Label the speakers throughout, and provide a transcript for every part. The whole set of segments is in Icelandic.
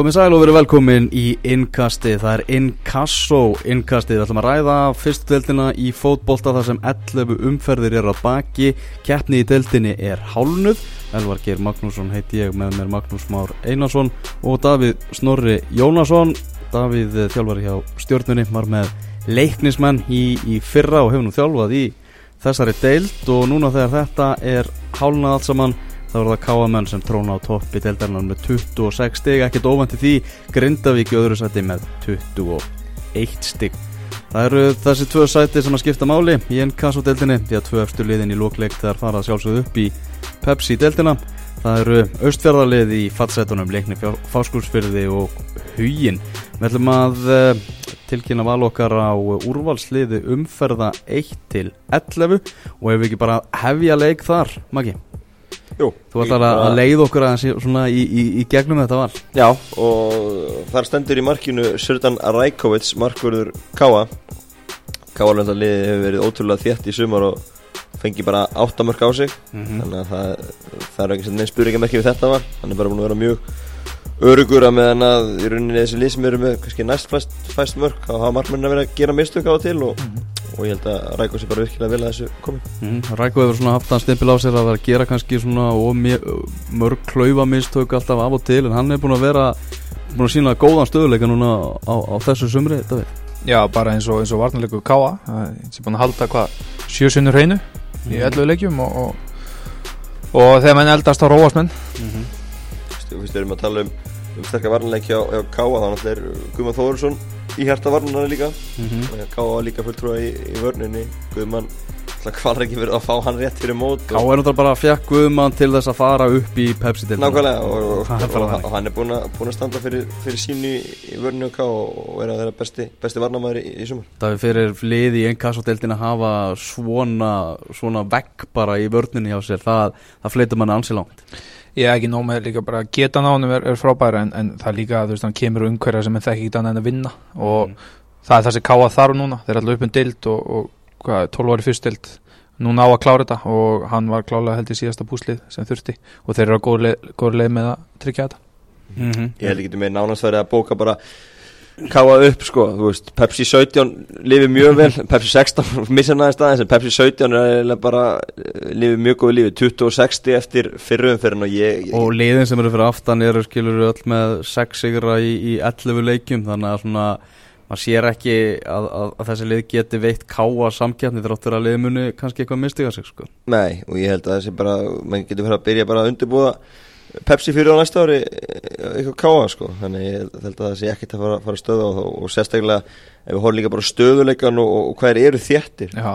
Speaker 1: Komið sæl og verið velkomin í innkastið, það er Inkasso. Innkastið, við ætlum að ræða fyrstu deltina í fótbolta þar sem 11 umferðir er á baki, keppni í deltinni er hálnuð, Elvar Geir Magnússon heiti ég með mér Magnús Már Einarsson og Davíð Snorri Jónasson, Davíð þjálfari hjá stjórnunni var með leiknismenn í, í fyrra og hefur nú þjálfað í þessari deild. Og núna þegar þetta er hálnað allt saman þá er það Káamenn sem tróna á topp í deildarinnar með 26 stig, ekkert ofan til því. Grindavík í öðru sæti með 21 stig. Það eru þessi tvö sæti sem að skipta máli í enn kassodeildinni því að tvö eftir liðin í lókleik þegar farað sjálfsögðu upp í Pepsi deildina Það eru austfjörðarlið í fattsætunum leikni fáskúlsfyrði og hugin Við ætlum að uh, tilkynna valokkar á úrvalsliði umferða 1 til 11 og ef við ekki bara hefja leik þar, Maggi
Speaker 2: Jú,
Speaker 1: Þú ætlar að, að leið okkur aðeins svona í, í, í gegnum þetta val.
Speaker 2: Já, og þar stendur í markinu Sördan Rajkovic, markverður Káa Káa-löndarliði hefur verið ótrúlega þétt í sumar og fengi bara 8 mörg á sig.
Speaker 1: Mm -hmm.
Speaker 2: þannig að það, það er ekki neins spurningamerki við þetta var hann er bara búin að vera mjög örugur að meðan að í rauninni þessi lið sem eru með kannski næst fæst, fæst mörg þá hafa markmennin að vera að gera mistök á til og, mm -hmm. Og ég held að Ræko sé bara virkilega vel að þessu komi
Speaker 1: mm -hmm. Ræko hefur svona haft hann stimpil á sér að vera að gera kannski svona mörg klauva mistök alltaf af og til en hann er búin að vera búin að sína góðan stöðuleika núna á, á þessu sumri
Speaker 3: Já, bara eins og, eins og varnarleiku Káa sem búin að halda hvað sjösunnur hreinu í 11 leikjum og, og, og þegar mann eldast á róasmenn
Speaker 2: Þú veist, við erum að tala um um sterkar varnleiki á, á Káa þannig að það er Guðmann Þóðursson í hérta varnarnar líka.
Speaker 1: Mm -hmm.
Speaker 2: Káa líka fulltrúa í, í vörninni. Guðmann hvað er ekki verið að fá hann rétt fyrir mót
Speaker 1: Káa er náttúrulega bara að fjekk Guðmann til þess að fara upp í Pepsi-dildina
Speaker 2: Nákvæmlega og, og, og hann er búin að, búin að standa fyrir, fyrir sínu í, í vörninu og er að vera besti, besti varnarmæður í, í sumar.
Speaker 1: Það er fyrir lið í ennkassodeildin að hafa svona, svona vegg bara í vörninu hjá sér. Það, það fleitur manni ansi langt
Speaker 3: ég er ekki nóg með líka bara geta nánum er, er frábæra en, en það er líka þú veist hann kemur umhverja sem er þekk ekki annað en að vinna. Og mm. það er það sem káða þarf núna. Þeir er alltaf upp um dild og, og hvað, 12 ári fyrst dild núna á að klára þetta og hann var klálega held í síðasta búslið sem þurfti. Og þeir eru á góður leið, leið með að tryggja þetta.
Speaker 1: Mm -hmm.
Speaker 2: Ég held ekki með nánastværi að bóka bara káa upp sko, þú veist, Pepsi 17 lifið mjög vel, Pepsi 16 missa næði staðins, en Pepsi 17 er bara lifið mjög góðu lífið 20 og 60 eftir fyrrum fyrir og ég, ég
Speaker 1: og liðin sem eru fyrir aftan eru skilur öll með 6 sigra í, í 11 leikjum, þannig að svona maður sér ekki að, að, að þessi lið geti veitt káa samkjafni þráttur að liðmunu kannski eitthvað mistiga sig sko.
Speaker 2: Nei, og ég held að þessi bara, mann getur fyrir að byrja bara að undirbúða Pepsi fyrir á næsta ári eitthvað káa sko. Þannig ég held að það sé ekkert að fara, fara að stöða og, og sérstaklega ef við horfum líka bara stöðuleikan og, og hvað eru þéttir.
Speaker 3: Já,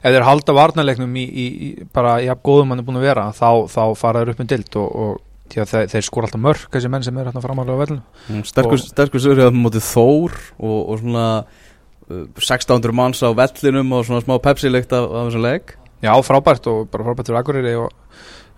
Speaker 3: ef þeir halda varnarleiknum í, í, í bara í að góðum hann er búin að vera þá, þá fara þeir upp með dild og, og þeir, þeir skor alltaf mörg þessi menn sem er hérna framálega á vellinu
Speaker 1: mm, Sterkur, sögur hefur mótið Þór og svona uh, 1600 manns á vellinum og svona smá Pepsi-leikt af, af þessum leik.
Speaker 3: Já, frábært og bara frábært fyrir Akureyri og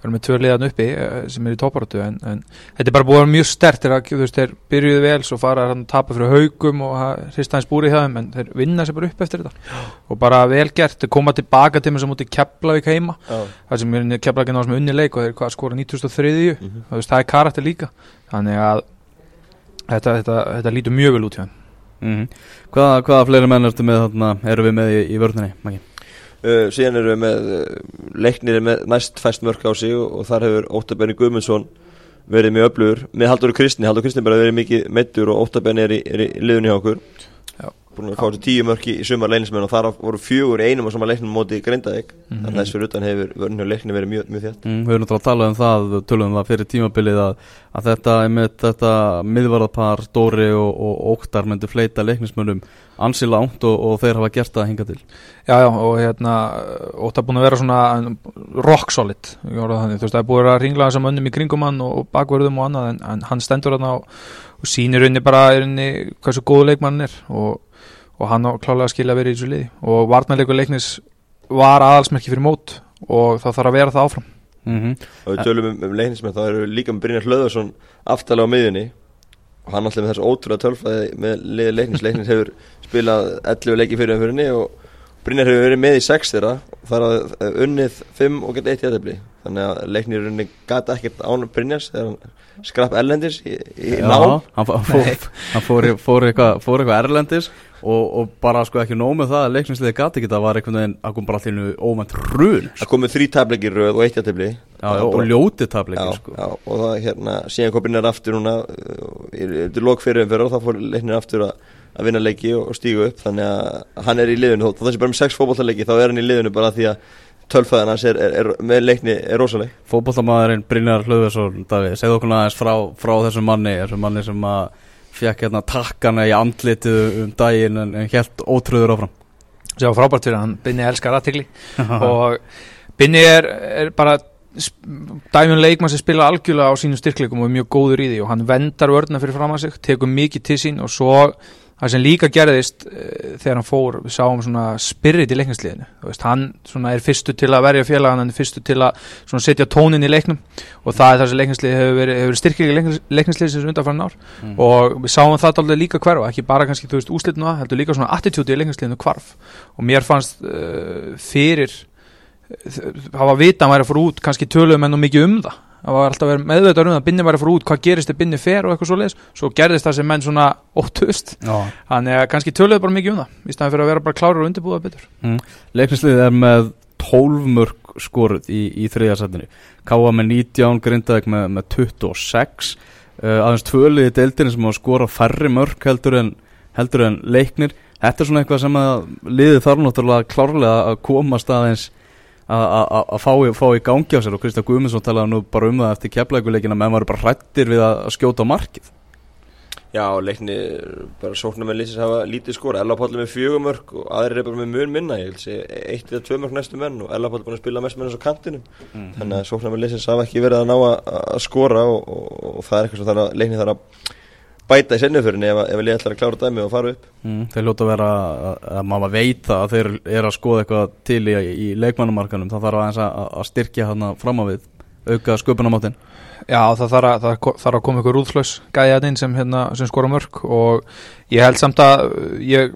Speaker 3: við erum með tvö liðan uppi sem er í tóparötu en, en þetta er bara vera mjög stert þegar þú veist, þeir byrjuðu vel svo fara að tapa fyrir haugum og hrista hans búri í það en þeir vinna sér bara upp eftir þetta og bara vel gert, þeir koma tilbaka til mér sem mútið Keflavík heima
Speaker 2: Já.
Speaker 3: það sem er Keflavík náttúrulega unni leik og þeir hvað, skora 2003 mm. -hmm. það er karakter líka þannig að þetta, þetta, þetta lítur mjög vel út hjá hann
Speaker 1: mm -hmm. Hvaða, hvaða fleiri menn ertu með þarna, eru við með í, í vörðinni, Maggi?
Speaker 2: Uh, síðan eru við með uh, leiknir með næst fæst mörg á sig og, og þar hefur Óttabenni Guðmundsson verið mjög öflugur með Haldur Kristni, Haldur Kristni bara verið mikið meittur og Óttabenni er, í- í liðunni hjá okkur. Búin að fá þessi tíu mörg í, sumar leiknismenn og þar voru fjögur í einum og sama leiknum móti Grindavík
Speaker 3: Mhm.
Speaker 2: þannig að þess fyrir utan hefur vörnju leikni verið mjög, mjög þétt
Speaker 1: Mm, við höfum náttúrulega að tala um það, tölum um það fyrir tímabilið að, að þetta, einmitt, þetta miðvarðarpar, Dóri og, og Óktar myndi fleita leiknismönnum ansi langt og, og þeir hafa gert það hinga til.
Speaker 3: Já, já, og hérna Ótt er búin að vera svona rock solid þannig, þú veist, það er búin að ringla þessum önnum í kringum hann og, bakverðum og annað en, en hann stendur þarna og, og sýnir unni bara unni hversu góðu leikmann hann er og, og hann á klálega skilja að vera í þessu liði. Og varnarleikur leiknis var aðalsmerki fyrir mót og það þarf að vera það áfram.
Speaker 1: Mm
Speaker 2: og við tölum um, um leiknismenn þá eru líka með Brynjar Hlöðarsson aftalega á miðjunni. Og hann alltaf með þessu ótrúlega tölfræði með leiknis. Leiknis hefur spilað 11 leiki fyrir umfyrinni og, Brynjar hefur verið með í sex þeirra þar að unnið fimm og gett eitt jættefli þannig að leiknir unni gata ekkert án Brynjars þegar hann skrapp erlendis í, í
Speaker 1: Já,
Speaker 2: nám
Speaker 1: hann, fó- hann, fór, hann fór, í- fór, eitthvað, eitthvað erlendis og, og bara sko ekki nóg með það að leiknisliði gati ekki það var einhvern veginn að kom bara allir óvænt run sko.
Speaker 2: það komið þrý tablegir röð og eitt jættefli
Speaker 1: já, og ljóti tableiki
Speaker 2: já,
Speaker 1: sko.
Speaker 2: og það hérna síðan kom Brynjar aftur núna til lok fyrir umferð og þá fór leiknir aftur að að vinna leiki og, stígu upp. Þannig að hann er í liðinu. Þó þessi bara með sex fótballtaleiki þá er hann í liðinu bara því að tölfæðan hans er, er, er, með leikni er rosaleg.
Speaker 1: Fótboltamæðurinn Brynjar Hlöðversson Davíð, segðu okkur aðeins frá, frá þessum manni. Þessum manni sem að fekk hérna takkana í andlitu um daginn en, en helt ótröður áfram.
Speaker 3: Var frábært fyrir hann, Binni elskar aðtegli og Binni er, er bara dæmjum leikmann sem spila algjörlega á sínum styrkleikum og er mjög góður í því. Og hann vendar vörðna fyrir fram að sig, tekur mikið til sín og svo það sem líka gerðist e, þegar hann fór, við sáum svona spirit í leiknisliðinu, þú veist, hann svona er fyrstu til að verja félagan, hann er fyrstu til að svona setja tónin í leiknum. Og það er það sem leiknislið hefur verið, hefur leiknis, leiknislið sem undanfæran ár.
Speaker 1: Mm.
Speaker 3: og við sáum það alveg líka hverfa, ekki bara kannski þú veist úslitinu það, heldur líka svona attitúti í leiknisliðinu hvarf. Og mér fannst uh, fyrir hafa vita að hann væri að fara út kannski töluðum enn og mikið um það það var alltaf verið meðvitað um það, binni væri að fara út hvað gerist þegar binni fer og eitthvað svo leiðis svo gerðist það sem menn svona óttust þannig að kannski töluðu bara mikið um það í staðan fyrir að vera bara klárir og undirbúða betur.
Speaker 1: Leiknisliðið er með 12 mörg skoruð í, í þriðarsættinu Káa með 19, Grindavík með, með 26 uh, aðeins tvöliði deildinni sem á að skora færri mörg heldur en, heldur en leiknir. Þetta er svona eitthvað sem að liðið þarf náttúrulega klárlega að komast aðeins að- fá, fá í gangi á sér. Og Kristján Guðmundsson talaði nú bara um það eftir keflækuleikina menn varu bara hrættir við að skjóta á markið.
Speaker 2: Já, leikni bara sóknar með lýsins hafa lítið skora Ella Páll er með fjögumörk og aðrir er bara með mun minna. Ég segja eitt eða tvö mörk næstu menn og Ella Páll er búin að spila mest með hans á kantinum. Þannig að sóknar með lýsins hafa ekki verið að ná að, skora og, og, og það er eitthvað sem leikni þarf að bæta í sennuförinni ef, að- ef að liða ætlar að klára dæmi og fara upp.
Speaker 1: Mm, þeir ljóta að vera að, að maður veit það að þeir eru að skoða eitthvað til í, í leikmannumarkanum það þarf aðeins að, að styrkja hann fram á við auka sköpunamáttin
Speaker 3: Já, það þarf að, þarf að koma ykkur rúðflös gæðið inn sem, hérna, sem skora mörg og ég held samt að ég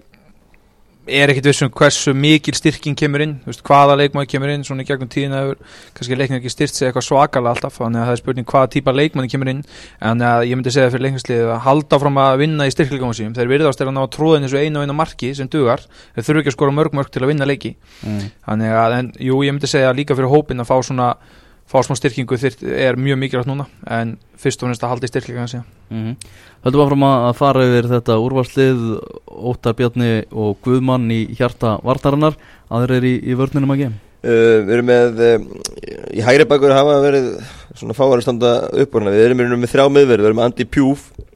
Speaker 3: er ekkit vissum hversu mikil styrking kemur inn, veist, hvaða leikmann kemur inn svona í gegnum tíðina hefur kannski leikmann ekki styrt sig eitthvað svakalega alltaf þannig að það er spurning hvaða típa leikmann kemur inn en að ég myndi segja fyrir leikmansliðið að halda fram að vinna í styrkleikum sínum. Þeir virðast er að ná að tróða inn þessu einu og einu marki sem dugar, þeir þurfu ekki að skora mörg mörg til að vinna leiki.
Speaker 1: Mm.
Speaker 3: þannig að, en, jú, ég myndi segja líka fyrir hópin að fá svona fá smá styrkingu þyrt, er mjög mikilvægt núna en fyrst og finnst að halda í styrkleika síðan
Speaker 1: Mm Höldum áfram að að fara yfir þetta úrvarslið Óttar Bjarni og Guðmann í hjarta vartarinnar aðrir er í, í vörninum að gem
Speaker 2: Uh, við erum með um, í hægri bakur hafa verið svona fáar að standa upp úr hana. Við erum, með þrjá miðverð, við erum með Andy Pjúf uh,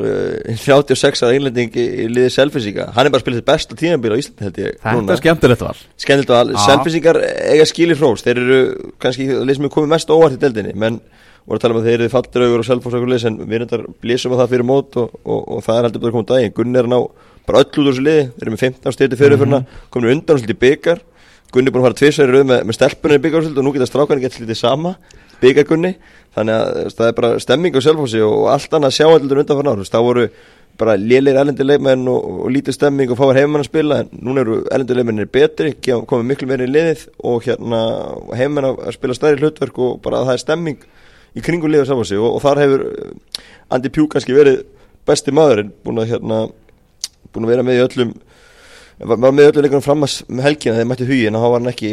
Speaker 2: 36 ára einlending í, í liði Selfisíka, hann er bara að spila þetta besta tíðanbíl á Íslandi held ég
Speaker 1: Þetta er skemmtilegt var
Speaker 2: skemmtilegt og
Speaker 1: Já.
Speaker 2: Selfisíkar eiga skilir hrós, þeir eru kannski lið sem er komið mest óvart í deldinni menn voru að tala um að þeir eru falldraugur og Selfoss okkur lið en við reyndar blísum á það fyrir mót og, og, og það er heldur bara komið daginn. Gunni er að ná bara öll út úr þessu liði. Þeir eru með 15 styrti fyrir mm komin undan og svolítið byggar Gunni er búin að fara tvisværi rauð með, með stelpunni í byggarsöld og nú geta strákarnir gett slítið sama byggargunni þannig að það er bara stemming á Selfossi og, og allt annað sjáaldur undan fyrir ár. Þá voru bara lélir elendi leikmenn og, og lítið stemming og fáar heimann að spila en núna eru elendi leikmennir betri komið miklu meira í liðið og hérna heimann að spila stærri hlutverk og bara að það er stemming í kringum liðið Selfossi og, og þar hefur eh, Andi Pjú kannski verið besti maðurinn búin að hérna búin að vera með í öllum var var með öllu leikunum fram að s- með helgina þegar mætti hugin og þá var hann ekki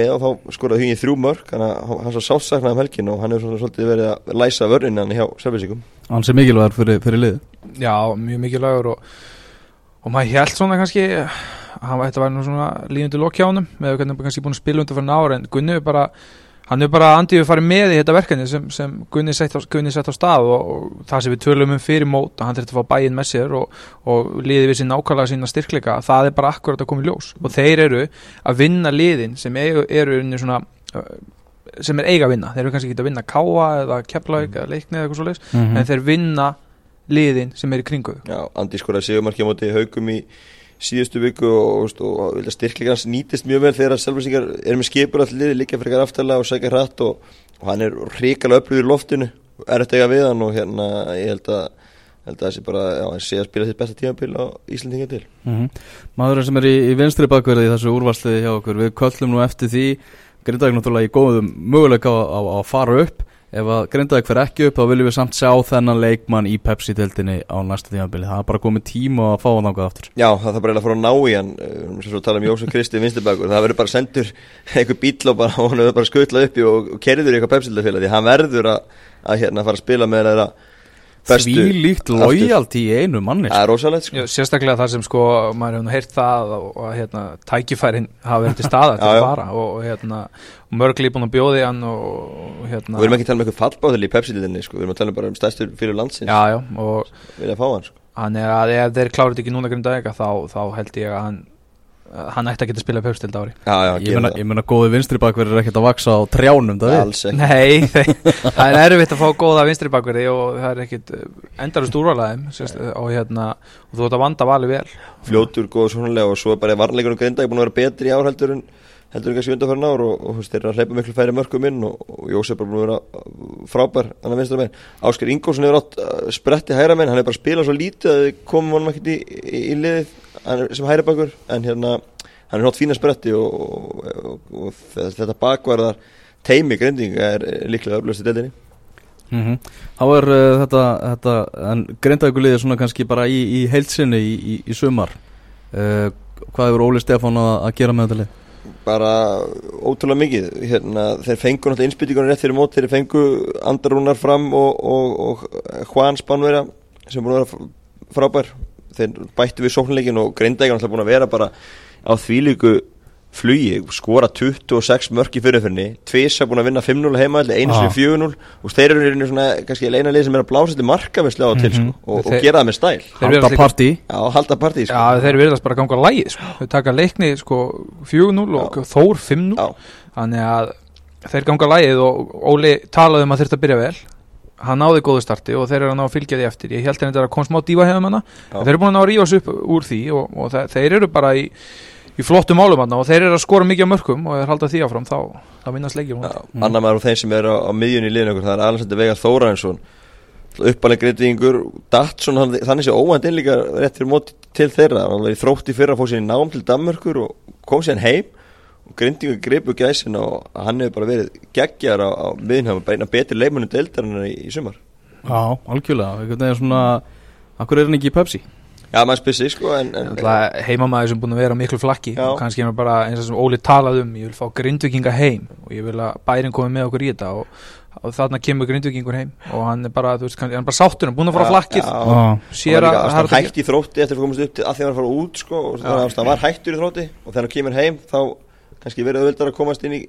Speaker 2: með og þá skoraði hugin þrjú mörg þannig að hann- hann svo sálsaknaði um helgin og hann hefur svolítið verið að læsa vörðin hann hjá Selfisíkum
Speaker 1: Hann sé mikilvægur fyrir, fyrir lið
Speaker 3: Já, mjög mikilvægur og, og maður held svona kannski að hann, þetta var nú svona líðundi lokjánum með hvernig hann kannski búin að spila undir fyrir ára en Gunni er bara hann er bara andið farið með í þetta verkefni sem, sem Gunni sett á, Gunni sett á stað og, og það sem við tölum um fyrir mót að hann þurfti að fá bæinn með sér og, og liði við sér nákvæmlega sína styrkleika það er bara akkurat að koma í ljós. Og þeir eru að vinna liðin sem eru, eru svona sem er eiga að vinna, þeir eru kannski ekki að vinna káa eða keflaug eða leikni eða eitthvað svo leis
Speaker 1: mm
Speaker 3: en þeir vinna liðin sem er í kringu þau.
Speaker 2: Já, Andi skoraði sigumarki á móti haugum í síðustu viku og, og, og, og styrkleika hans nýtist mjög vel þegar Selfisíkar er með skipur allir líka fyrir aftala og sækja hratt og, og hann er hrikalega upplýður í loftinu er þetta eiga við hann og hérna ég held að held að sé bara, já, hann sé að spila sitt besta tímapil á Íslandinga til.
Speaker 1: Mm Maðurinn sem er í, í vinstri bakverði í þessu úrvarsliði hjá okkur Við köllum nú eftir því Grindavík náttúrulega í góðum möguleika á að fara upp Ef að Grindavík fer ekki upp þá viljum við samt sjá þennan leikmann í Pepsi-deltinni á næsta tímabili. Það er bara komið tíma að fá hann ákvað aftur.
Speaker 2: Já, það þarf bara að fara að ná í hann. Um, sem svo tala um Jósef Kristi vinstibakur það verður bara sendur einhver bíl og bara, hann verður bara skutlað upp og, og kerður í eitthvað Pepsi-deltafélag því hann verður að, að hérna fara að spila með þeirra
Speaker 1: Því líkt
Speaker 2: aftur.
Speaker 1: lojalty í einu manni
Speaker 2: Það er rosalegt sko.
Speaker 3: Sérstaklega þar sem sko maður hefur nú heyrt það og, og hérna, tækifærin hafa verið til staða til að fara og, og hérna, mörg lífbúin að bjóði hann og, og hérna
Speaker 2: Við erum ekki að tala um eitthvað fallbáðil í Pepsi-deltinni sko, við erum að tala um bara um stærstur fyrir landsins.
Speaker 3: Já, já, og
Speaker 2: vilja fá hann sko.
Speaker 3: Hann er að ef þeir kláruð ekki núna grinda eka þá, þá held ég að hann hann ætti að geta að spila pepstild ári.
Speaker 2: Já, já,
Speaker 1: Ég meina, ég meina góði vinstri bakverði er ekkert að vaksa á trjánum það við
Speaker 2: Alls ekki.
Speaker 3: Nei, það er erfitt að fá góða vinstri bakverði og það er ekkit endarust úrvalaðum og hérna, og þú ert að vanda vali vel.
Speaker 2: Fljótur, góð svonlega og svo er bara varleikunum grinda búin að vera betri í ár heldur en heldur en kannski undanfærin ár og, og þú veist, þeir eru að hleypa miklu færi mörgum inn og, og Jósef er búin að vera frábær hann að vinstra megin. Ásker Ingólfsson hefur átt uh, spretti hæra megin, hann er bara að spila svo lítið að við komum honum ekkert í, í, í liðið hann er sem hæri bakur en hérna hann er nátt fína spretti og, og, og þetta bakvarðar teimi grindinga er líklega öflust í deildinni.
Speaker 1: Mm Þá er uh, þetta, þetta en grindavíkuliði svona kannski bara í, í heilsinni í, í, í sumar. Uh, Hvað hefur Óli Stefán að, að gera með þetta lið?
Speaker 2: bara ótrúlega mikið. Hérna, þeir fengu náttúrulega innspýtingunum rétt fyrir mót. Þeir fengu Andarúnar fram og, og, og Juan Spánverja sem búin að vera frábær þeir bættu við sóknleikin og Grindækjan náttúrulega búin að vera bara á þvílíku flugi, skora 26 mörk í fyrirferni, tvisa búin að vinna 5-0 heima, einu sem
Speaker 1: Ah.
Speaker 2: 4-0 og þeir eru rauninni svona, kannski eina lið sem er að blása til markavislega á til
Speaker 1: Mhm.
Speaker 2: sko, og, og gera það með stæl
Speaker 1: Halda partí
Speaker 2: Já, halda partí sko.
Speaker 3: Já, þeir virðast bara ganga lægið sko. Þau taka leikni sko 4-0 og Þór 5-0
Speaker 2: Já.
Speaker 3: Þannig að þeir ganga lægið og Óli talaði um að þurft að byrja vel Hann náði góðu starti og þeir eru að ná að fylgja því eftir. Ég held henni þetta að kom smá dífa hefum hana
Speaker 2: Já.
Speaker 3: Þeir eru búin að ná að rífa sig upp úr því og, og þe- þeir eru bara í, í flottum málum hana og þeir eru að skora mikið á mörkum og þeir halda því áfram þá, þá vinnast leikjum
Speaker 2: Já, annar maður og þeim sem er á, á miðjunni í okkur, það er Alexander Veigar Þórarinsson. Uppalega greitingur Datsson, hann, þannig sé óvænt inn líka rétt fyrir móti til þeirra. Hann var í þrótti fyrir að fá sér í nám til Danmörkur og kom sér heim grindingur gripu gæsin og hann hefur bara verið geggjar á, á miðjunni, bara eina betri leikmunum deildar en í, í sumar.
Speaker 1: Já, algjörlega, einhvern veginn svona Akkur er hann ekki í Pepsi?
Speaker 2: Já, maður spyrir sig sko en, en,
Speaker 3: heimamæður sem búin að vera miklu flakki.
Speaker 2: Já.
Speaker 3: og kannski er maður bara eins og sem Óli talaði um ég vil fá grindvikinga heim. Og ég vil að bærin komi með okkur í þetta. Og, og þarna kemur grindvikingur heim. Og hann er bara, þú veist, hann er bara sáttur hann er búin að fara flakkið. sér að
Speaker 2: hann
Speaker 3: það
Speaker 2: var
Speaker 3: er
Speaker 2: líka hætt í þrótti eftir að komast upp til að því að hann var að fara út sko, og þannig að hann var hættur í þrótti. Og þegar hann kemur heim þá kannski verið auðvöldar að komast inn í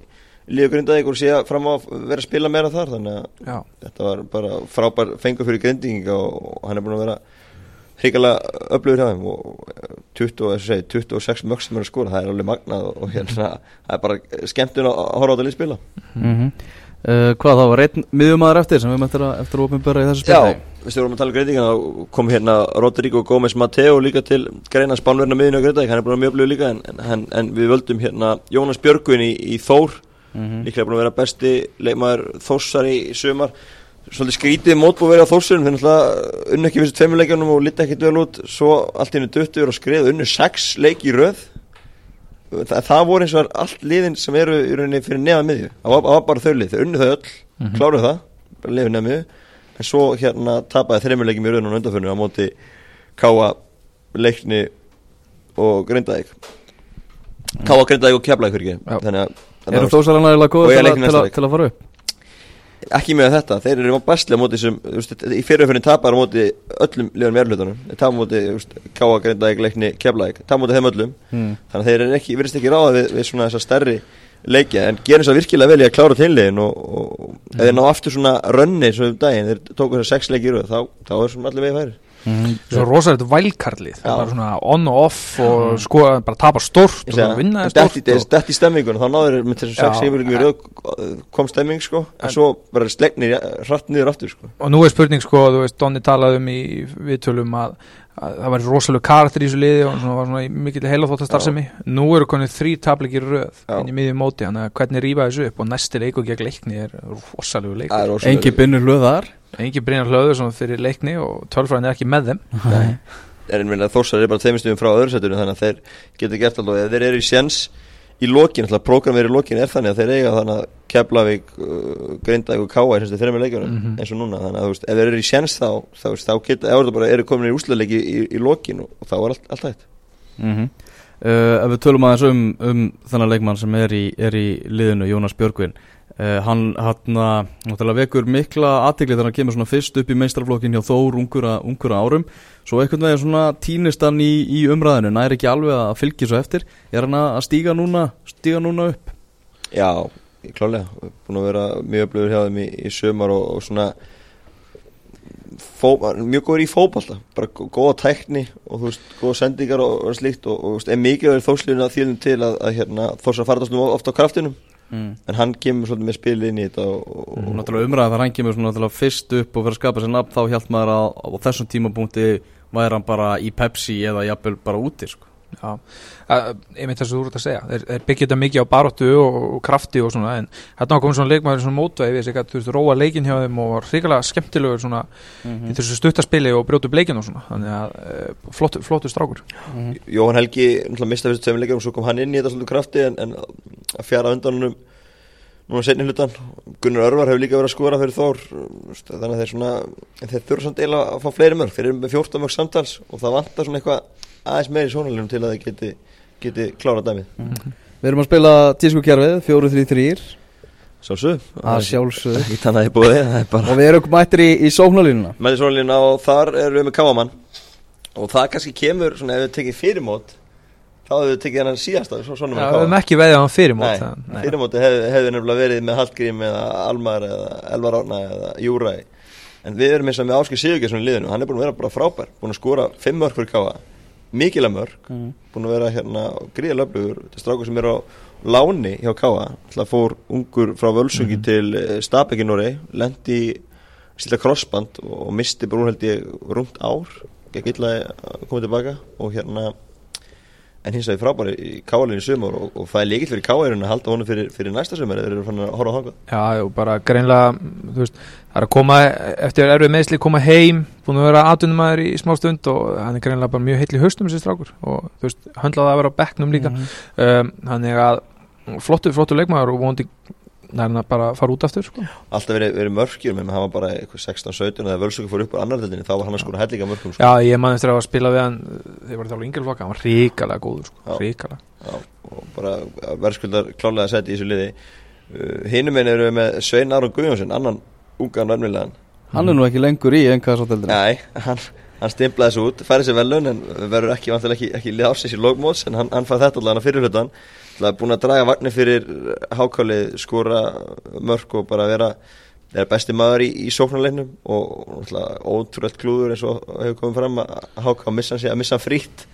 Speaker 2: líka grindaðið og sé fram á að vera að spila meira þar þannig að
Speaker 3: Já,
Speaker 2: þetta var bara frábær fengur fyrir grindinga og hann er búin að vera hrikalega öflugur hjá þeim og eh, 20, eins og segi, 26 mörg sem er að skora, það er alveg magnað og hérna, það er bara skemmtun að að horfa á þetta lið spila
Speaker 1: mm Hvað þá var einn miðjumæður eftir sem við möttum eftir að, að opinbera í þessu spilni
Speaker 2: Já, við stjórnum að tala um greiningina og kom hérna Rodrigo Gómez Mateo líka til greina spánverðina miðinu á Grindavík, hann er búin að mjög öflugur líka en, en, en við völdum hérna Jónas Björgvin í, í Þór,
Speaker 1: Mhm.
Speaker 2: líklega búin að vera besti leikmaður Þórsar í sumar. Svolítið skrítið mótbúið verið á Þórsurum þeir náttúrulega unnu ekki fyrstu tveimurleikjunum og lita ekkit vel út, svo allt í hennu duttur og skrið unnu sex leiki í röð Þa, það voru eins og allt liðin sem eru í rauninni fyrir neða miðju það var, það var bara þau lið, þau unnu þau öll
Speaker 3: Mhm.
Speaker 2: kláruðu það, bara lifið neða miðju en svo hérna tapaði þreimurleikim í rauninni á undanförnu á móti Káa, Leikni og Grindavík Káa, Grindavík og ekki þannig að þannig að- Og ég
Speaker 1: til,
Speaker 2: leik
Speaker 1: að-
Speaker 2: næsta leik.
Speaker 1: til að fara upp?
Speaker 2: Ekki með þetta, þeir eru bestlega móti sem, þú veist, í fyrirfyrir tapar á móti öllum liðan meðlutunum þeir tapar á móti, þú veist, Káa, Grindavík, Leikni, Keflavík. Tapar á móti þeim öllum.
Speaker 1: Mm.
Speaker 2: þannig að þeir eru ekki, virðist ekki ráða við, við svona þessa stærri leikja en gerir þess að virkilega vel í að klára tillegin og, og, og ef þeir ná aftur svona rönni svo um daginn, þeir tóku þessar sex leiki í röð þá, þá er svona allir vegið færi
Speaker 1: Mm.
Speaker 3: svo rosalegt vælkarlið. Var svona on og off og sko bara tapa stórt
Speaker 2: Ég
Speaker 3: og vinna og,
Speaker 2: detti í stemmingun þá náður með þessum sex röð kom stemming sko, en
Speaker 3: En-
Speaker 2: svo bara slegnir hratt niður aftur sko.
Speaker 3: Og nú er spurning sko, þú veist, Donni talaði um í viðtölum að það var rosalega karakter í þessu liði og svona var svona í mikill heilaþóttastarfsemi. Nú eru konið þrý tablikir röð inn í miðjum móti, þannig að hvernig rýfa þessu upp? Og næsti leikur gegn leikni er rosalegu leikur.
Speaker 2: Það er rosalega-
Speaker 1: Engi binnur hlöðar?
Speaker 3: Engin Brynjar hlöður svona fyrir leikni og tölfræðin er ekki með þeim.
Speaker 1: Nei.
Speaker 2: er er bara tveimistugum frá öðru setinu þannig að þeir geta gert alltaf ef þeir eru í sjens í lokin, alltaf prógramir í lokin er þannig að þeir eiga þannig að Keflavík, uh, Grindavík og Káa í þeirra með leikjunum
Speaker 3: Mhm.
Speaker 2: eins og núna. Þannig að þú veist, ef þeir eru í sjens þá þá, þá geta, ef það bara eru komin í úsleiki í, í lokin og, og þá er allt, allt hægt.
Speaker 1: Mm uh, Ef við tölum aðeins um, um þennan leikmann sem er í, er í liðinu, Jónas Björgvin. Uh, Hann hann náttúrulega vekur mikla aðtegli þegar hann kemur svona fyrst upp í meistraflokkin hjá Þór ungur, að- ungur að árum Svo einhvern veginn svona týnist hann í, í umræðinu, næri ekki alveg að fylgja svo eftir. Er hann að stíga núna, stíga núna upp?
Speaker 2: Já, klálega, búin að vera mjög öflugur hjá þeim í, í sömar og, og svona fó, mjög góður í fótballta bara gó- góða tækni og veist, góða sendingar og, og slíkt og, og er mikið verið þóslíðuna þýðum til að, að hérna, þórs að fara nú ofta á kraftinum
Speaker 1: Mm.
Speaker 2: en hann kemur svolítið með spil inn í þetta og, og,
Speaker 1: Og náttúrulega umræða þar hann kemur svona fyrst upp og fyrir að skapa sér nafn þá hjælt maður að á þessum tímapunkti væri hann bara í Pepsi eða jafnvel bara úti sko.
Speaker 3: Einmitt þess að þú ert að segja. Þeir, þeir byggja þetta mikið á baróttu og, og krafti og svona, en hérna komið svona leikmaður svona mótvæði við sig að þú veist, róa leikin hjá þeim og var hrikalega skemmtilegur svona
Speaker 1: Mhm.
Speaker 3: í þessu stuttaspili og brjótu upp leikin og svona. Þannig að uh, flottu, flottu strákur.
Speaker 1: Mhm.
Speaker 2: Jóhann Helgi náttúrulega mista fyrstu tveimur leikjum og svo kom hann inn í þetta svolítið krafti en, en að fjara undan húnum núna setni hlutan Gunnar Örvar hefur líka verið að skora fyrir Þór. Veist, þannig að þeir svona þeir þurfa samt eiginlega að fá fleiri mörg þeir eru með 14 mörg samtals og það vantar svona eitthvað aðeins meiri í sónalínum til að þeir geti, geti klára dæmið
Speaker 1: Við erum að spila tískukjærfið, 4-3-3
Speaker 2: Sjálfsög
Speaker 1: að
Speaker 2: að það er bara
Speaker 1: og við erum mættir í, í sóknarlínuna.
Speaker 2: Með sónalínuna og þar erum við með Káamann. Og það kannski kemur svona ef við tekið fyrirmót þá hefur við tekið svo, svona
Speaker 3: Já, við höfum ekki veðið á hann fyrir mót
Speaker 2: Nei,
Speaker 3: það- nei.
Speaker 2: fyrirmóti hefði hef nefnilega verið með Hallgrím eða Almar eða Elvar Árna eða Júræ en við erum eins og með Áskil Sigurgesson í liðinu hann er búin að vera bara frábær, búin að skora fimm mörg fyrir káa, mikilega mörg.
Speaker 1: Mhm.
Speaker 2: búin að vera hérna gríða löflugur þetta er strákur sem er á láni hjá káa það fór ungur frá Völsungi til uh, Stabækinóri lendi í stíla crossband og misti brún held ég rúmt ár. Gekk illa að koma tilbaka og hérna en hins vegar frábæri í káalinu í sumar og, og það er líkilt fyrir káalinu að halda honum fyrir, fyrir næsta sumar eða þeir eru fann að horfa á þangað.
Speaker 3: Já, og bara greinlega þú veist, það er að koma eftir erfið meðsli koma heim, búin að vera aðtunumæður í smá stund og hann er greinlega bara mjög heill í haustum þessi strákur. Og þú veist, höndlaði að vera á bekknum líka.
Speaker 1: Mhm.
Speaker 3: um, þannig að flottu, flottu leikmaður og vonandi nærna bara fara út aftur sko.
Speaker 2: alltaf verið, verið mörkjur menn hann var bara eitthvað 16-17 og þegar Völsungur fór upp á annar deildinni þá var hann að skora hellinga mörkum sko.
Speaker 3: Já, ég man eftir að spila við hann þegar var þálega yngjörflokka, hann var ríkalega góður sko,
Speaker 2: Já.
Speaker 3: ríkalega
Speaker 2: Já, og bara verðskuldar klálega að setja í þessu liði uh, hinum einn eru við með Svein Aron Guðjónsson annan ungan verðmiðlegan
Speaker 1: Hann er nú ekki lengur í NKS-hoteldinu
Speaker 2: Nei, hann, hann stimplaði þessu út færi sér velun en verður ekki, ekki, ekki Það er búin að draga vagnir fyrir hákálið, skora mörk og bara vera er besti maður í, í sóknarleiknum og ótrúlega klúður eins og hefur komið fram að háká missa hann sig að missa hann frítt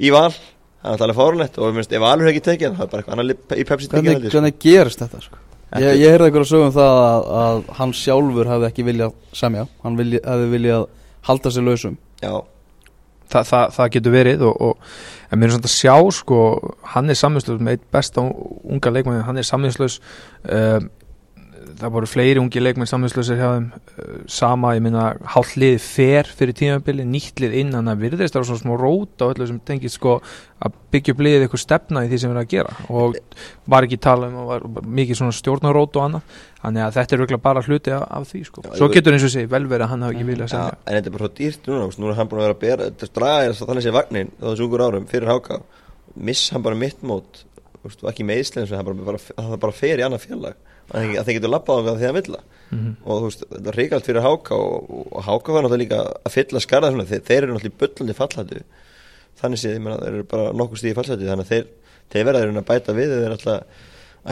Speaker 2: í val það er náttúrulega fárunett og minnst, ef Valur hefur ekki tekið það er bara eitthvað annar í Pepsi tekið
Speaker 1: Hvernig,
Speaker 2: sko.
Speaker 1: hvernig gerist þetta sko? Ég,
Speaker 2: er-
Speaker 1: ég heyrði eitthvað að sögum það að, að hann sjálfur hefði ekki viljað semja Hann vilja, hefði viljað halda sér lausum
Speaker 2: Já,
Speaker 3: Þa, það, það getur verið og, og en mér er svona að sjá sko, hann er samvinnslaus með eitt besta unga leikmann hann er samvinnslaus um, það voru fleiri ungi leikmenn samvinnslausir hjá þeim. Uh, sama, ég minna hálf lið fer fyrir tímabili, nýtt lið inn þannig að virðist það svona smá rót á öllu sem tengist sko að byggja upp liðið eitthvað stefna í því sem við erum að gera. Og var ekki tala um var mikið svona stjórnarót og annað. Þannig að þetta er auðvitað bara hluti af, af því sko.
Speaker 2: Já,
Speaker 3: svo getur eins og sé vel verið að hann hafi ekki viljað
Speaker 2: Já,
Speaker 3: semja
Speaker 2: en þetta er bara svo dýrt núna, veist, nú er hann búin að vera að bera, þetta draga að þannig að það bara fer í annað félag, að þeir, að þeir getur labbað á það því að vilja
Speaker 3: mm
Speaker 2: og þú veist, þetta er reykjalt fyrir háka og, og háka var náttúrulega líka að fylla skarða svona, þeir, þeir eru náttúrulega í bullandi fallhættu. Þannig séð, ég meina, þeir eru bara nokkuð stíði fallhættu, þannig að þeir, þeir verða þeir að bæta við þeir ætla,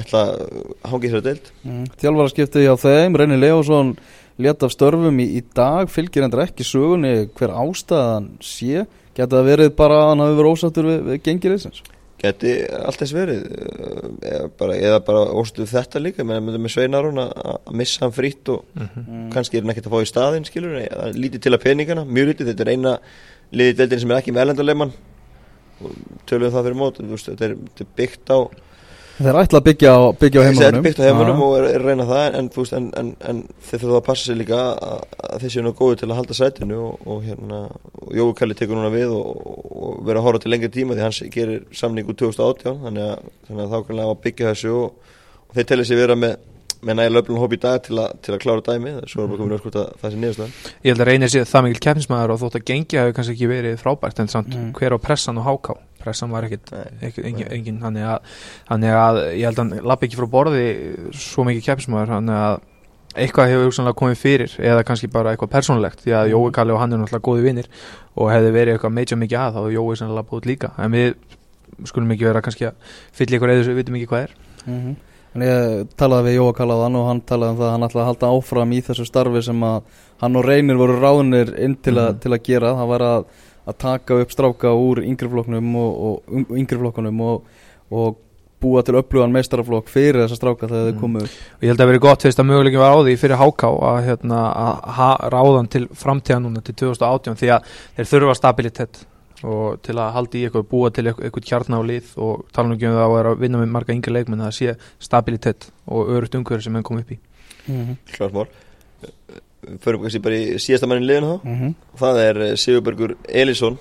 Speaker 2: ætla að hangið þér deild.
Speaker 1: Mm. Þjálfara skiptið hjá þeim Reynir Leósson létt af störfum í, í dag Fylgir endur ekki sögunni hver ástæðan sé. Geta það verið bara að hann hafi verið ósáttur við, við gengir þessins
Speaker 2: geti allt þess verið uh, eða bara, eða bara óstu þetta líka með, með Sveinarún að að missa hann frýtt og
Speaker 3: Mhm.
Speaker 2: kannski er hann ekkert að fá í staðinn skilur, eða lítið til að peningana, mjög lítið þetta er eina liðið deildin sem er ekki með erlendarleimann og tölum það fyrir mót þetta er, þetta er byggt á
Speaker 1: Þeir ætla að byggja á, byggja á heimunum
Speaker 2: byggt á heimunum og er, er reyna það en, þú veist, en, en, en þeir þurfa að passa sig líka að, að þeir séu nú góði til að halda sætinu og, og hérna, og Jói Kalli tekur núna við og, og vera að horfa til lengri tíma því hans gerir samning úr 2018 þannig að, þannig að þá kannski að byggja þessu og, og þeir tellir sig vera með, með nægilega öflun hóp í dag til, a, til að klára dæmi svo er bara komin öskurt að það sé niðurstaðan.
Speaker 3: Ég held að reynir sér það mikil keppnismæður og þótt að gengja hefur kannski ekki verið frábært en samt
Speaker 1: Mm.
Speaker 3: hver á pressan og háká pressan var ekkit
Speaker 2: Nei,
Speaker 3: ekki, engin,
Speaker 2: nei.
Speaker 3: engin þannig, að, að ég held að hann lappi ekki frá borði svo mikið keppnismæður þannig að eitthvað hefur hugsanlega komið fyrir eða kannski bara eitthvað persónulegt því að Jói Kalli og hann er náttúrulega góði vinnir og hefði verið eitthvað meitja mikið að þá hefur Jói sannlega lappað út líka en við skulum ekki vera kannski að fylla ykkur eða þessu við vitum ekki hvað er
Speaker 1: Mhm. En ég talaði við Jóa Kallaðan og hann talaði um það að hann ætlaði að halda áfram í þessu starfi sem að hann og Reynir voru ráðnir inn til, að
Speaker 3: Mhm.
Speaker 1: til að gera það var að, að taka upp stráka úr yngriflokknum og, og, um, yngriflokkunum og, og búa til upplugan meistaraflokk fyrir þessa stráka þegar
Speaker 3: Mhm.
Speaker 1: þau komu upp.
Speaker 3: og ég held að verið gott fyrst að möguleikin var á því fyrir háká að, hérna, að ha, ráðan til framtíða núna til 2018 því að þeir þurfa stabilitet og til að halda í eitthvað búa til eitthvað, kjarna á lið og tala nú ekki um það að vera að vinna með marga yngri leikmenn að sé stabilitet og örugt umhverju sem henn kom upp í
Speaker 2: klart mál Förum kannski bara í síðasta mannin liðinu þá
Speaker 1: Mhm.
Speaker 2: það er eh, Sigurbergur Elísson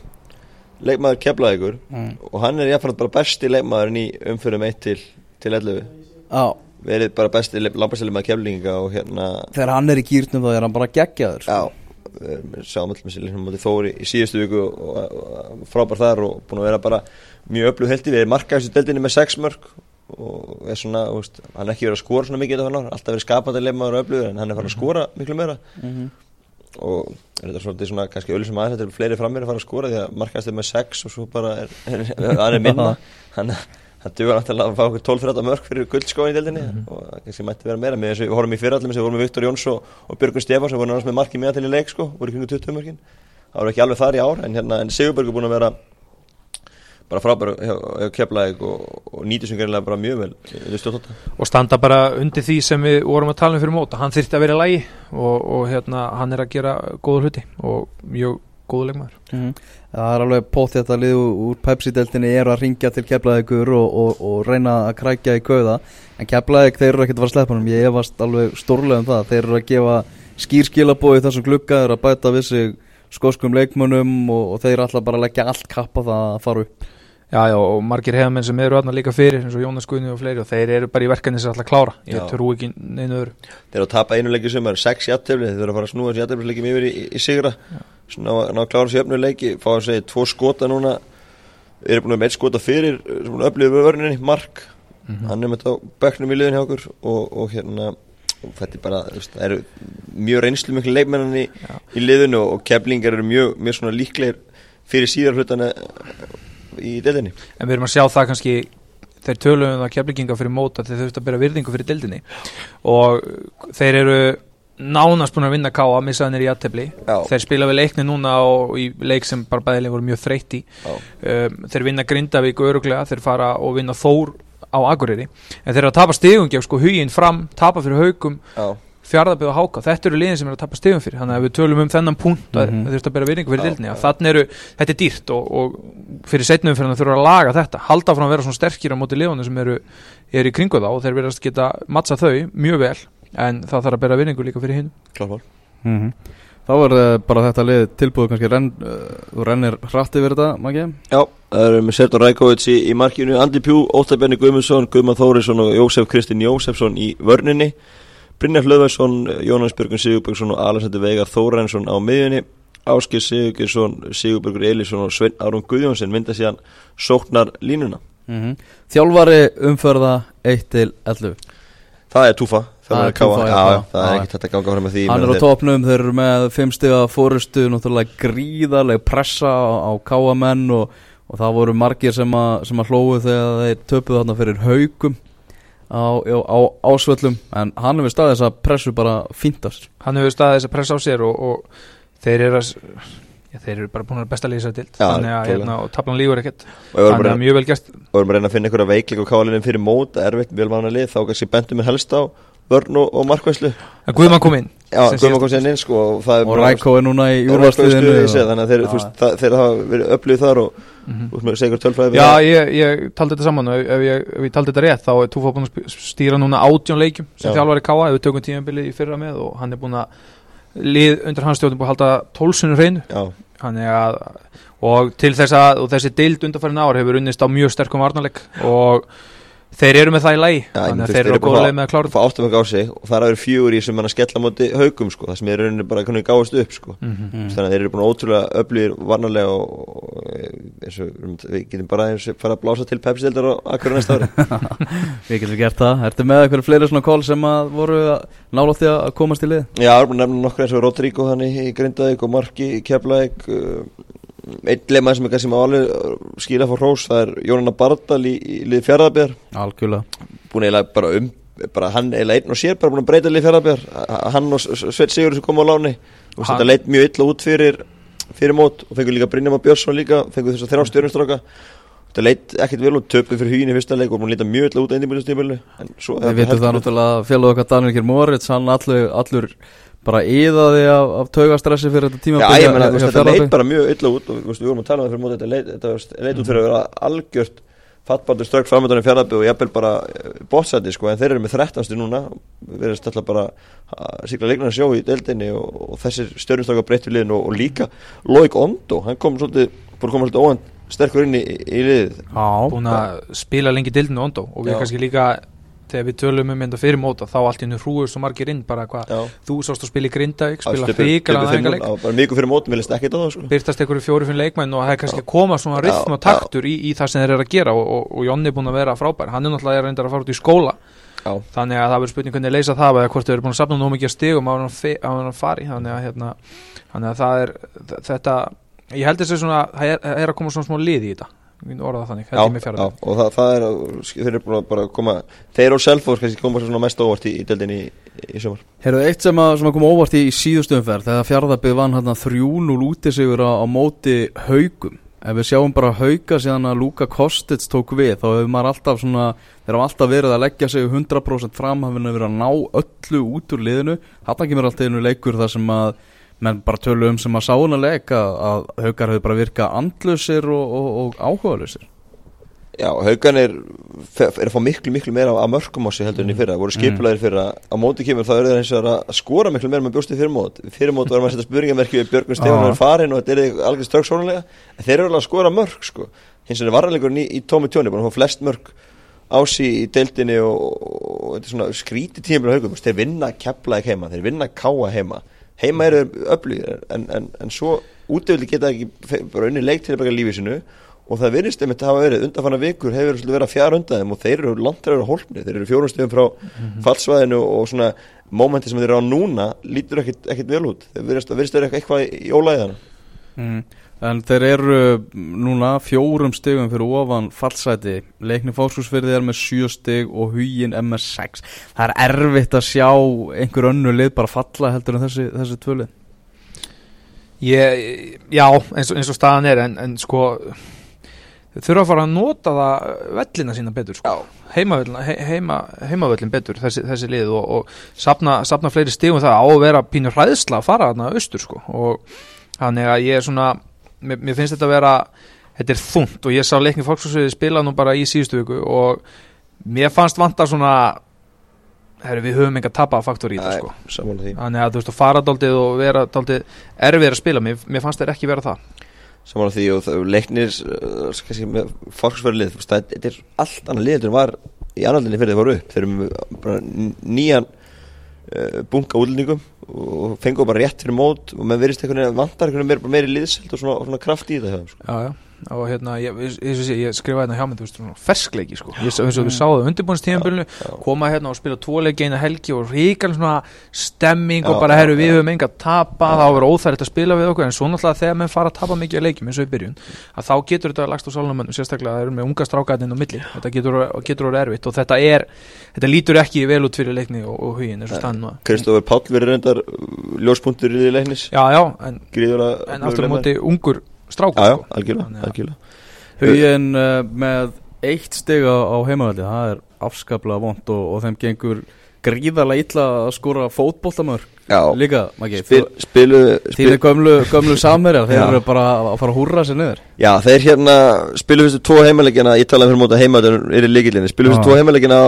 Speaker 2: leikmaður keflaðigur
Speaker 1: Mhm.
Speaker 2: og hann er jáfnframt bara besti leikmaðurinn í umfyrum 1 til, til 11
Speaker 1: Já,
Speaker 2: verið bara besti lampastilum með keflinga og hérna
Speaker 1: þegar hann er í kýrnum þá er hann bara geggjaður.
Speaker 2: já, við sáum alltaf með sér leiknum móti Þóri í síðustu viku og, og, og frábær þar og búin að vera bara mjög öflug heldi, við erum markaðist í deldinni með 6 mörg og er svona, veist, hann er ekki verið að skora svona mikið þetta hann alltaf verið skapandi leikmaður og öflugur en hann er farin að skora miklu meira.
Speaker 1: Mhm.
Speaker 2: og er þetta svolítið svona kannski öll sem aðeins þetta er fleiri fram mér að fara að skora því að markaðist er með 6 og svo bara er, er, hann er minna. Hann Það duður náttúrulega að fá okkur 12-13 mörg fyrir guldskóin í deildinni og það kannski mætti vera meira. Með þess að við horfum í fyrrallum þess að við vorum með Viktor Jóns og, og Björgun Stefán sem voru náttúrulega með marki meðal til í leik sko, voru kringu 20 mörgin það voru ekki alveg þar í ár en, hérna, en Sigurberg er búin að vera bara frábæru hjá keflaðið og, og nýti sem gerðilega bara mjög vel
Speaker 3: og standa bara undir því sem við vorum að tala um fyrir móta hann þyrfti að vera í lægi og, og hérna, hann er að gera góða hluti og mjög góða leikmaður.
Speaker 1: Mhm. Það er alveg pótt þetta lið úr Pepsi-deltinni eru að ringja til keflaðigur og, og, og reyna að krækja í kauða. En keflaðig þeir eru ekkert að fara að sleppa hann ég efast alveg stórlega um það. Þeir eru að gefa skýr skilabói þessum eru að bæta við sig skoskum leikmönnum og, og þeir ætla bara að leggja allt kapp á það að fara upp
Speaker 3: Já, já, og margir hefamenn sem eru aðna líka fyrir eins og Jónas Guðni og fleiri og þeir eru bara í verkefni sem ætla að klára. Ég
Speaker 2: Já.
Speaker 3: trú ekki neinu öðru.
Speaker 2: Þeir eru að tapa einu leiki sem er 6 jættefli þeir eru að fara að snúa þessi jætteflisleikim yfir í, í, í sigra ná, ná að klára þessi jöfnu leiki fá að segja tvo skota núna. Eru búin með eitt skota fyrir við vörninni, Mark.
Speaker 3: Mhm.
Speaker 2: hann er með þetta á bekknum í liðin hjá okkur og, og hérna og þetta er bara, það eru mjög reynslu miklu leikmennan í, í liðinu og keflingar eru mjög, mjög í deildinni.
Speaker 3: En við erum að sjá það kannski þeir töluðum það keflinginga fyrir móta þeir þurft að bera virðingu fyrir dildinni og þeir eru nánast búin að vinna káa, missaðanir í aðtefli þeir spila við leikni núna og í leik sem bara bæðileg voru mjög
Speaker 2: Já.
Speaker 3: um, þeir vinna Grindavík öruglega, þeir fara og vinna Þór á Akureyri. En þeir eru að tapa stigum gegn sko huginn fram, tapa fyrir haugum fjárðabíð og háka, þetta eru liðin sem eru að tapa stigum fyrir. Þannig að við tölum um þennan punkt að
Speaker 1: Mhm.
Speaker 3: þeir þurft að bera virðingu fyrir dildinni þannig eru, þetta er dýrt og, og fyrir setnum fyrir að þurfa að laga þetta. Halda frá að vera svona sterkir á móti liðunum sem eru, eru í kringu þá og þeir verðast geta mattsa þau mjög vel en það þarf að bera virðingu líka fyrir hinn
Speaker 2: klármál
Speaker 1: Mhm. Þá er uh, bara þetta lið tilbúið kannski renn, uh, rennir hratt yfir þetta, Maggi?
Speaker 2: Já, það eru með Sertur Rækovic í, í markinu, Andi Pjú, Óttar Benni Guðmundsson, Guðmann Þórisson og Jósef Kristinn Jósefsson í vörninni, Brynjar Hlöðvæsson, Jónas Björgun Sigurbjörgsson og Alessandur Veigar Þórensson á miðjunni, Áskir Sigurgjursson, Sigurbjörgur Elísson og Svein Aron Guðjónsson mynda síðan sóknar línuna.
Speaker 1: Mhm. Þjálfari umferða 1 til 11
Speaker 2: Það er túfa,
Speaker 1: Það er Túfa, já,
Speaker 2: já, það er ekkert þetta að ganga fram með því.
Speaker 1: Hann er á topnum, þeir eru með 5 stiga fórustu, náttúrulega gríðarleg pressa á, á káamenn og, og það voru margir sem, a, sem að hlóðu þegar þeir töpuðu þarna fyrir haugum á, á, á ásvöllum en hann hefur staðið þess að pressu bara fíntast
Speaker 3: hann hefur staðið þess að pressa á sér og, og þeir eru að Já, þeir eru bara búin að besta lýsa til þannig að hérna, og tablan lígur ekkert.
Speaker 2: Og við vorum
Speaker 3: þannig að mjög vel gæst
Speaker 2: vorum bara að reyna að finna einhverja veikleik og kálinu fyrir mót, erfitt, vel vana lið þá kannski bentum við helst á vörn og, og markvæslu
Speaker 3: en Guðmann kom inn
Speaker 2: Já, Guðmann kom sér inn sko og
Speaker 1: Og Rækó er núna í
Speaker 2: úrvarsliðinu þannig að þeir, þú veist, það, þeir hafa verið upplýð þar og tölfræði við
Speaker 3: Já, ég, ég taldi þetta saman ef, ef, ég, ef ég taldi þetta rétt þá er Túfa búin að stýra núna átjón leikjum sem
Speaker 2: Já.
Speaker 3: þjálfari Káa, ef við tökum tímabilið í fyrra með og hann er búin að lið undir hans stjórnum búin að halda tólsunum hreinu. Að, og til þess að og þessi deild undarfærin ár hefur unnist á mjög sterkum varnarleik og þeir eru með það í lagi
Speaker 2: Já, ég
Speaker 3: þannig
Speaker 2: myndi,
Speaker 3: að þeir eru
Speaker 2: eru
Speaker 3: á leið með að klára
Speaker 2: fá áttum að gá sig og það er að vera fjögur í sem hann að skella á móti haugum sko, það sem er rauninni bara hvernig gáðast upp sko.
Speaker 3: mm -hmm.
Speaker 1: Mm.
Speaker 2: þannig að þeir eru búin ótrúlega öflýr varnarlega og, og eins og við getum bara eins og fara að blása til pepsildar og akkur næsta ári
Speaker 1: Við getum gert það Ertu með eitthvað fleiri svona kól sem að voru nálátti að komast í lið?
Speaker 2: Já, það er að nefna nokkur eins og Rodrigo þannig í Grindavík og Marki í Keflavík uh, einn lemaði sem er kannski má alveg skila fór hrós, það er Jónanna Bardal í, í lið fjárðabjar
Speaker 1: Algjörlega.
Speaker 2: Búin eiginlega bara um bara hann eiginlega einn og sér bara búin að breyta lið fjárðabjar hann og Sveit Sigur sem kom á láni. Og þetta leit mjög illa út fyrir fyrir mót og fengur líka Brynjama Björnsson líka fengur þess að þrjá stjórnustráka þetta leit ekkert vel út töpu fyrir hugin í fyrsta leik og að líta mjög illa út eindimbúinastímulinu en svo
Speaker 1: Við veitum það náttúrulega félag okkar Daniel Kjær Moritz hann allur, allur bara yðaði af, af taugastressi fyrir þetta tíma
Speaker 2: Já, ég menna, þetta leit bara mjög illa út og þú veist, við vorum að tala um það fyrir móti þetta leit, þetta veist, leit út fyrir að vera algjört fattbátur strökk framöndan í fjárðabbi og jafnvel bara bótsæti sko, en þeir eru með 13. núna við erum alltaf bara að sigla leiknarna sjó í deildinni og, og þessir stjórnustakar breytt við liðin og, og líka Loik Ondo, hann kom svolítið búin að koma svolítið óvænt sterkur inn í, í liðið
Speaker 1: Já,
Speaker 3: búin að spila lengi dildinu ondó og við kannski líka þegar við tölum um þetta fyrir móta þá allt í hennu hrúur svo margir inn bara hvað þú sást að spila í Grindavík, spila
Speaker 2: fimm núll,
Speaker 3: næðingarleik
Speaker 2: á bara miku fyrir mótum, við leist ekki það sko.
Speaker 3: byrtast einhverju fjóri fyrir leikmenn og það er kannski að koma svona rithm og taktur í, í það sem þeir eru að gera og, og, og Jonni er búin að vera frábær. Hann er náttúrulega reyndar að fara út í skóla.
Speaker 2: Já,
Speaker 3: þannig að það verður spurning hvernig leysa það eða hvort þau eru búin að safna nú mikið að stigum á hann að fari þannig að, hérna, þannig að er þetta, ég held þessi svona það er, er að koma svona smá lið í þetta Þannig,
Speaker 2: já, já,
Speaker 3: fjara
Speaker 2: og það, það er þeir eru búin að bara koma þeir og Selfoss kannski koma svona mest óvart í, í deildinni í, í sumar.
Speaker 1: Heyrðu, eitt sem að, sem að koma óvart í, í síðustu umferð þegar fjárðabið vann hérna 3-0 úti sigur á, á móti haugum ef við sjáum bara hauga síðan að Luka Kostits tók við þá hefur maður alltaf svona þeir hafa alltaf verið að leggja sig 100% fram hafa verið að ná öllu út úr liðinu. Þarna kemur alltaf einu leikur þar sem að menn bara tölu um sem að sána leik að, að haugar hefur bara virkað andlusir og, og, og áhugaðlusir
Speaker 2: Já, haugan er, er að fá miklu, miklu meira af mörgum á sig heldur enn í fyrra. Það voru skipulegir fyrra, á móti kemur þá eru þeir eins og að skora miklu meira með bjóstið fyrir mót Fyrir mót var maður að setja spurningamerki við Björgun Stefán
Speaker 1: Já.
Speaker 2: er farin og þetta er alveg strax sónulega En þeir eru alveg að skora mörg sko. Hins vegar varðanleikurinn í, í tómi tjóni, að fá flest mörg á sig í deildinni og, og, svona skríti tímur á haugum Þeir vinna kepplaði heima, þeir vinna káa heima Heima eru öflugir en, en, en svo útöfli geta ekki bara unni leik til að baka lífið sinu og það virðist einmitt hafa verið undanfanna vikur hefur verið að fjara undan þeim og þeir eru þeir eru hólpni, þeir eru fjórum stöðum frá fallsvæðinu og svona mómenti sem þeir eru á núna lítur ekkit, ekkit vel út. Þeir virðist, virðist vera eitthvað í ólæðana
Speaker 1: mm. En þeir eru núna fjórum stigum fyrir ofan fallsæti Leikni fórskursfyrði er með sjö stig og hugin er með sex Það er erfitt að sjá einhver önnu lið bara falla heldur en þessi, þessi tvöli
Speaker 3: Ég, já, eins og, eins og staðan er en, en sko þau þurfa að fara að nota það vellina sína betur sko. heimavöllin, he, heima, heimavöllin betur þessi, þessi lið og, og sapna, sapna fleiri stigum það á að vera pínur hræðsla að fara þarna austur sko. og þannig að ég er svona mér, mér finnst þetta að vera þetta er þungt og ég sá leikni fólksfjölsviði spila nú bara í síðustu viku og mér fannst vanta svona herri, við höfum enga tapafaktor í þetta sko. Þannig að þú veist að fara daldið og vera daldið erfið að spila, mér, mér fannst þeir ekki vera það.
Speaker 2: Saman því og það, leiknir með fólksverðlið þetta er allt annað lið en var í annarlinni fyrir þeir voru upp. Þeir eru nýjan bunga útlendingum og fengu bara rétt fyrir mót og með verist einhvern veginn vantar einhvern veginn meiri liðselt og svona, svona kraft í þetta hjá þeim, sko.
Speaker 3: Já, já og hérna, ég, ég, ég, ég, skrifaði hérna hjá mig, þú veist, ferskleiki sko. ég, eins og við sáðum undirbúinstíðanbílnu koma hérna og spila tvoleiki eina helgi og ríkal svona stemming og
Speaker 2: Já,
Speaker 3: bara,
Speaker 2: já,
Speaker 3: herru, við
Speaker 2: já.
Speaker 3: höfum enga að tapa þá verður óþært að spila við okkur, en svo náttúrulega þegar menn fara að tapa mikið að leikjum eins og í byrjun að þá getur þetta lagst á sálunumönnum, sérstaklega það eru með unga strákaðinn á milli, þetta getur, getur orðið erfitt og þetta er, þetta lítur ekki vel út fyrir leikni og, og hugin eins og stann núna
Speaker 2: Kristofur Páll verið reyndar ljóspunktur í leiknis
Speaker 3: Já, já, en,
Speaker 2: Gríðulega
Speaker 3: en strákur sko.
Speaker 2: algjörlega, algjörlega.
Speaker 1: Huginn uh, með eitt stig á, á heimavalli, það er afskaplega vond og, og þeim gengur gríðarlega illa að skora fótboltamör
Speaker 2: Já,
Speaker 1: líka, Maggi,
Speaker 2: spil, spilu spil,
Speaker 1: þínir gömlu, gömlu samherjar, þeir eru bara að fara að húrra sér niður.
Speaker 2: Já, þeir hérna spilu fyrstu tvo heimalegina Ég talaði fyrir móta heimalegina er í líkilinni Spilu fyrstu tvo heimalegina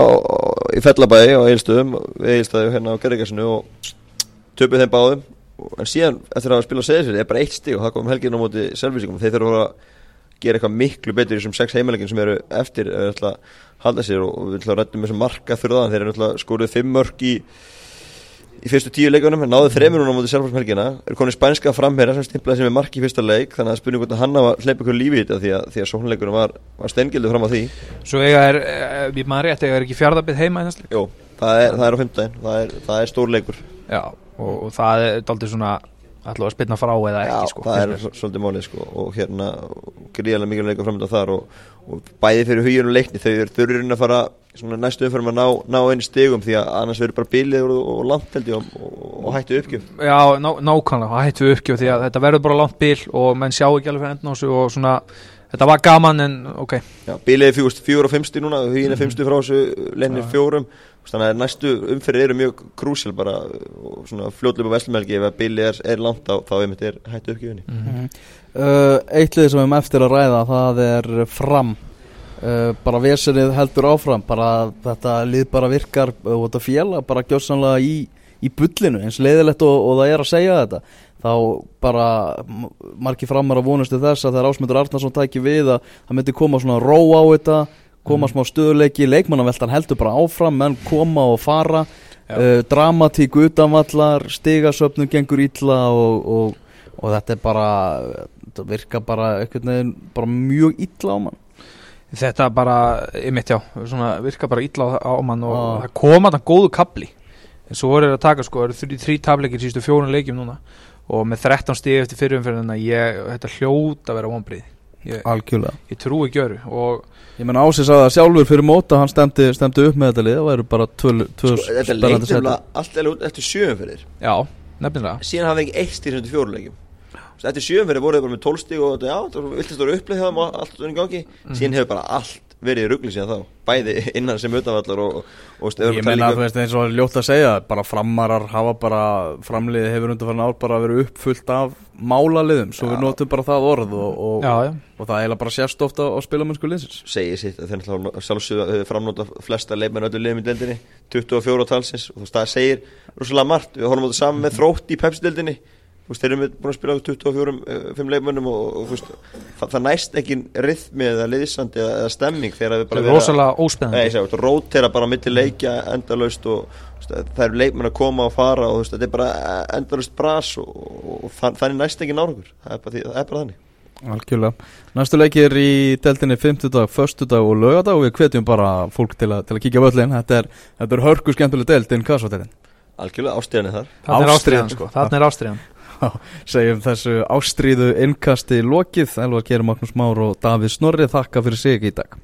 Speaker 2: í Fellabæði á Eilstöðum Eilstöðu hérna á Gerrigarsinu og töpuð þeim báðum. Og- en síðan eftir að spila seðisverði er bara eitt stig og það kom helgin á móti selvvísingum þeir þurfa að gera eitthvað miklu betur í þessum sex heimalegin sem eru eftir ætla að halda sér og við ætla að rættum þessum marka þurðaðan þeir eru skoruð fimm mörg í í fyrstu tíu leikunum, náðu þremur núna á móti um helgina, er konið spænska framherja sem stimplaði sem er marki í fyrsta leik þannig að spurning hvort að hann hafa hleypa ykkur lífi í þetta því að, því að sóknleikunum var, var steingildu fram á því.
Speaker 3: Svo er, ég maður rétt, eiga er ekki fjárðabið heima
Speaker 2: það er, það er á fimmtudaginn, það er, það er stór leikur.
Speaker 3: Já, og, og það er daldið svona ætla að spilna frá eða ekki
Speaker 2: Já,
Speaker 3: sko,
Speaker 2: það er svolítið málið sko og hérna gríðarlega mikilvæg leikur framönda þar og, og bæði fyrir huginu leikni þau eru þurrurinn að fara svona næstu umfyrir að ná, ná einu stigum því að annars verður bara bílið og, og langt held ég og, og, og hættu uppgjöf.
Speaker 3: Já, ná, nákvæmlega, það hættu uppgjöf því að þetta verður bara langt bíl og menn sjá ekki alveg fyrir þessu og svona, þetta var gaman en ok,
Speaker 2: Já, bílið er fjúst fjóra og fimmsti núna huginu er fimmsti frá þessu leiknir fjórum. Þannig að næstu umfyrir eru mjög krúsil bara og svona fljótlega á Veslumelgi ef að bílið er, er langt á þá einmitt er hættu uppgjöfinni
Speaker 1: uh, Eitt lið sem við erum eftir að ræða það er fram. Uh, bara vesenið heldur áfram bara þetta lið bara virkar uh, og þetta fjela bara gjóðsannlega í, í bullinu eins leiðilegt og, og það er að segja þetta þá bara m- margir framar að vonustu þess að þegar Ásmundur Arnarsson tæki við að það myndi koma svona ró á þetta koma smá stöðuleiki, leikmannaveltan heldur bara áfram, menn koma og fara uh, dramatík utanvallar stigasöfnum gengur illa og, og, og þetta er bara þetta virkar bara veginn bara mjög illa á mann.
Speaker 3: Þetta bara, ég mitt já svona virka bara illa á, mann og
Speaker 1: Ah.
Speaker 3: það koma þetta góðu kapli. En svo er að taka sko, það eru þrý tableikir sístu fjórun leikjum núna og með 13 stíð eftir fyrirumferðina ég, þetta hljóta að vera vonbrið ég,
Speaker 1: algjörlega.
Speaker 3: ég trúi ekki öru og
Speaker 1: ég menn Ási sagði að sjálfur fyrir móta hann stemdi, stemdi upp með þetta lið það væru bara tvö, tvö
Speaker 2: sko, Þetta
Speaker 1: spennandi
Speaker 2: leit
Speaker 1: seti.
Speaker 2: nefnilega allt eða út eftir sjöumferðir
Speaker 3: já, nefnilega.
Speaker 2: Síðan hafa ekki eitt stíð sem til fjóruleikjum. Eftir sjöumferðir voru þau bara með tólstíg og þetta, já, það var viltast að upplið hjá þeim og allt unni gangi. Síðan hefur bara allt verið í rugli síðan þá bæði innan sem utanvallar og, og, og
Speaker 1: ég menna þú veist eins og er ljótt að segja bara framarar hafa bara framliði hefur undanfarn ár bara verið uppfullt af málaliðum, svo við notum bara það orð og, og,
Speaker 3: já, já,
Speaker 1: og það eiginlega bara sérst ofta á spilamennsku liðsins.
Speaker 2: Segir sitt að þeir náttúrulega sjálfsögðu framnóta flesta leikmenn öllu liðum í deildinni 24 talsins og það segir rosalega margt, við horfum á þetta saman með þrótt í Pepsi-deildinni. þú veist þeir eru með- búin að spila á 24 uh, fimm leikmennum og, og veist það, það næst ekki rithmi eða liðsandi eða, eða stemming þegar við
Speaker 3: það
Speaker 2: bara
Speaker 3: er rosalega
Speaker 2: Nei,
Speaker 3: óspennandi
Speaker 2: rótera bara milli leikja endalaust og veist, það eru leikmenn að koma og fara og þetta er bara endalaust bras og, og, og þann, þannig næst ekki nárugur það er bara, því, það er bara þannig.
Speaker 1: Algjörlega. Næstu leikir í deltinni 50 dag, 1. dag og lögadag og við hvetjum bara fólk til að, til að kíkja völlin þetta er, þetta er hörku skemmtileg delt inn kassadeltin.
Speaker 2: algjörlega ástíðanir þar.
Speaker 3: Það er ástriðan sko, það er ástriðan
Speaker 1: Segjum þessu ástríðu innkasti lokið. Elvar Geir Magnús Már og Davíð Snorri þakka fyrir sig í dag